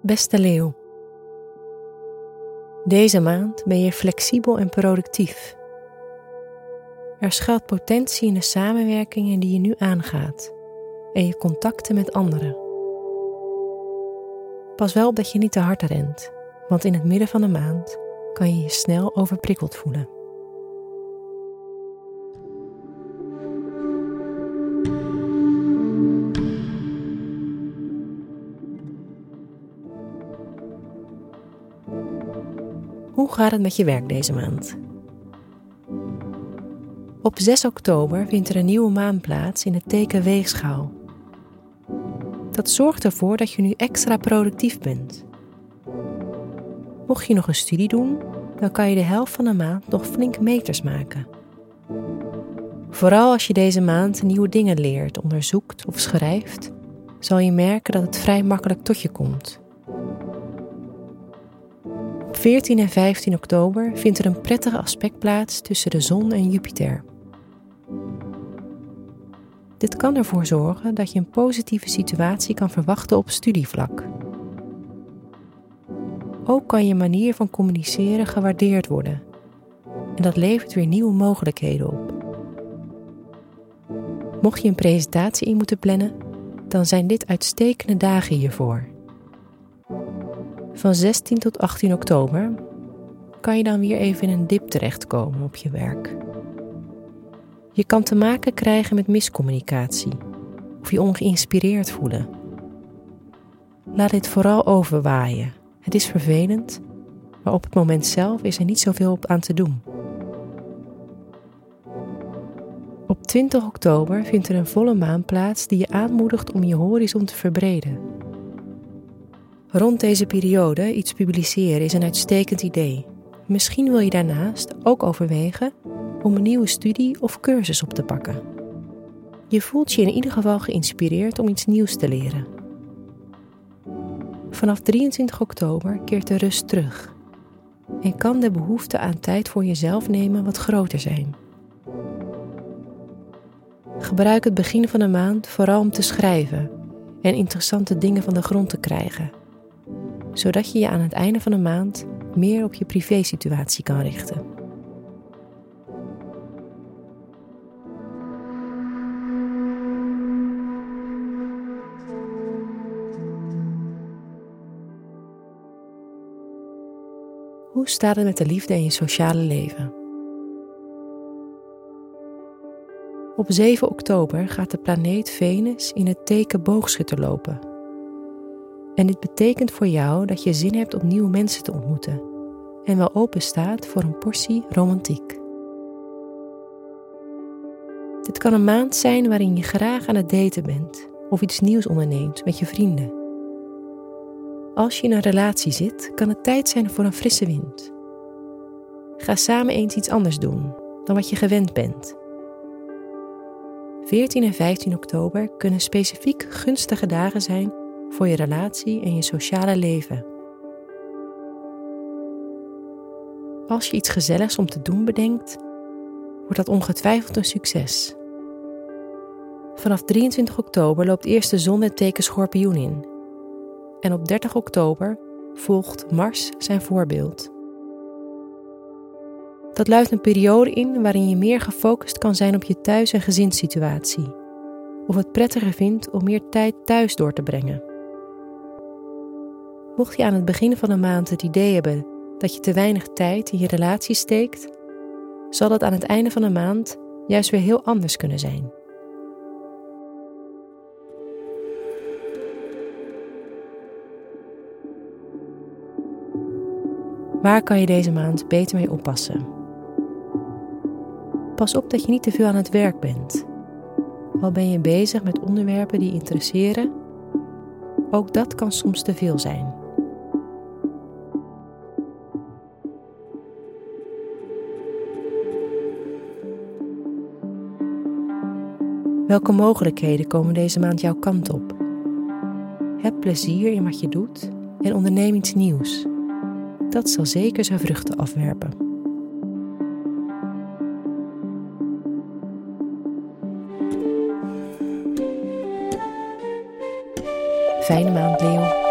Beste leeuw. Deze maand ben je flexibel en productief. Er schuilt potentie in de samenwerkingen die je nu aangaat en je contacten met anderen. Pas wel op dat je niet te hard rent, want in het midden van de maand kan je je snel overprikkeld voelen. Hoe gaat het met je werk deze maand? Op 6 oktober vindt er een nieuwe maan plaats in het teken Weegschaal. Dat zorgt ervoor dat je nu extra productief bent. Mocht je nog een studie doen, dan kan je de helft van de maand nog flink meters maken. Vooral als je deze maand nieuwe dingen leert, onderzoekt of schrijft, zal je merken dat het vrij makkelijk tot je komt. Op 14 en 15 oktober vindt er een prettige aspect plaats tussen de zon en Jupiter. Dit kan ervoor zorgen dat je een positieve situatie kan verwachten op studievlak. Ook kan je manier van communiceren gewaardeerd worden. En dat levert weer nieuwe mogelijkheden op. Mocht je een presentatie in moeten plannen, dan zijn dit uitstekende dagen hiervoor. Van 16 tot 18 oktober kan je dan weer even in een dip terechtkomen op je werk. Je kan te maken krijgen met miscommunicatie of je ongeïnspireerd voelen. Laat dit vooral overwaaien. Het is vervelend, maar op het moment zelf is er niet zoveel op aan te doen. Op 20 oktober vindt er een volle maan plaats die je aanmoedigt om je horizon te verbreden. Rond deze periode iets publiceren is een uitstekend idee. Misschien wil je daarnaast ook overwegen om een nieuwe studie of cursus op te pakken. Je voelt je in ieder geval geïnspireerd om iets nieuws te leren. Vanaf 23 oktober keert de rust terug en kan de behoefte aan tijd voor jezelf nemen wat groter zijn. Gebruik het begin van de maand vooral om te schrijven en interessante dingen van de grond te krijgen, zodat je je aan het einde van de maand meer op je privésituatie kan richten. Hoe staat het met de liefde in je sociale leven? Op 7 oktober gaat de planeet Venus in het teken boogschutter lopen. En dit betekent voor jou dat je zin hebt om nieuwe mensen te ontmoeten en wel open staat voor een portie romantiek. Dit kan een maand zijn waarin je graag aan het daten bent of iets nieuws onderneemt met je vrienden. Als je in een relatie zit, kan het tijd zijn voor een frisse wind. Ga samen eens iets anders doen dan wat je gewend bent. 14 en 15 oktober kunnen specifiek gunstige dagen zijn voor je relatie en je sociale leven. Als je iets gezelligs om te doen bedenkt, wordt dat ongetwijfeld een succes. Vanaf 23 oktober loopt eerst de zon het teken schorpioen in en op 30 oktober volgt Mars zijn voorbeeld. Dat luidt een periode in waarin je meer gefocust kan zijn op je thuis- en gezinssituatie, of het prettiger vindt om meer tijd thuis door te brengen. Mocht je aan het begin van de maand het idee hebben dat je te weinig tijd in je relatie steekt, zal dat aan het einde van de maand juist weer heel anders kunnen zijn. Waar kan je deze maand beter mee oppassen? Pas op dat je niet te veel aan het werk bent. Al ben je bezig met onderwerpen die interesseren, ook dat kan soms te veel zijn. Welke mogelijkheden komen deze maand jouw kant op? Heb plezier in wat je doet en onderneem iets nieuws dat zal zeker zijn vruchten afwerpen. Fijne maand, Leo.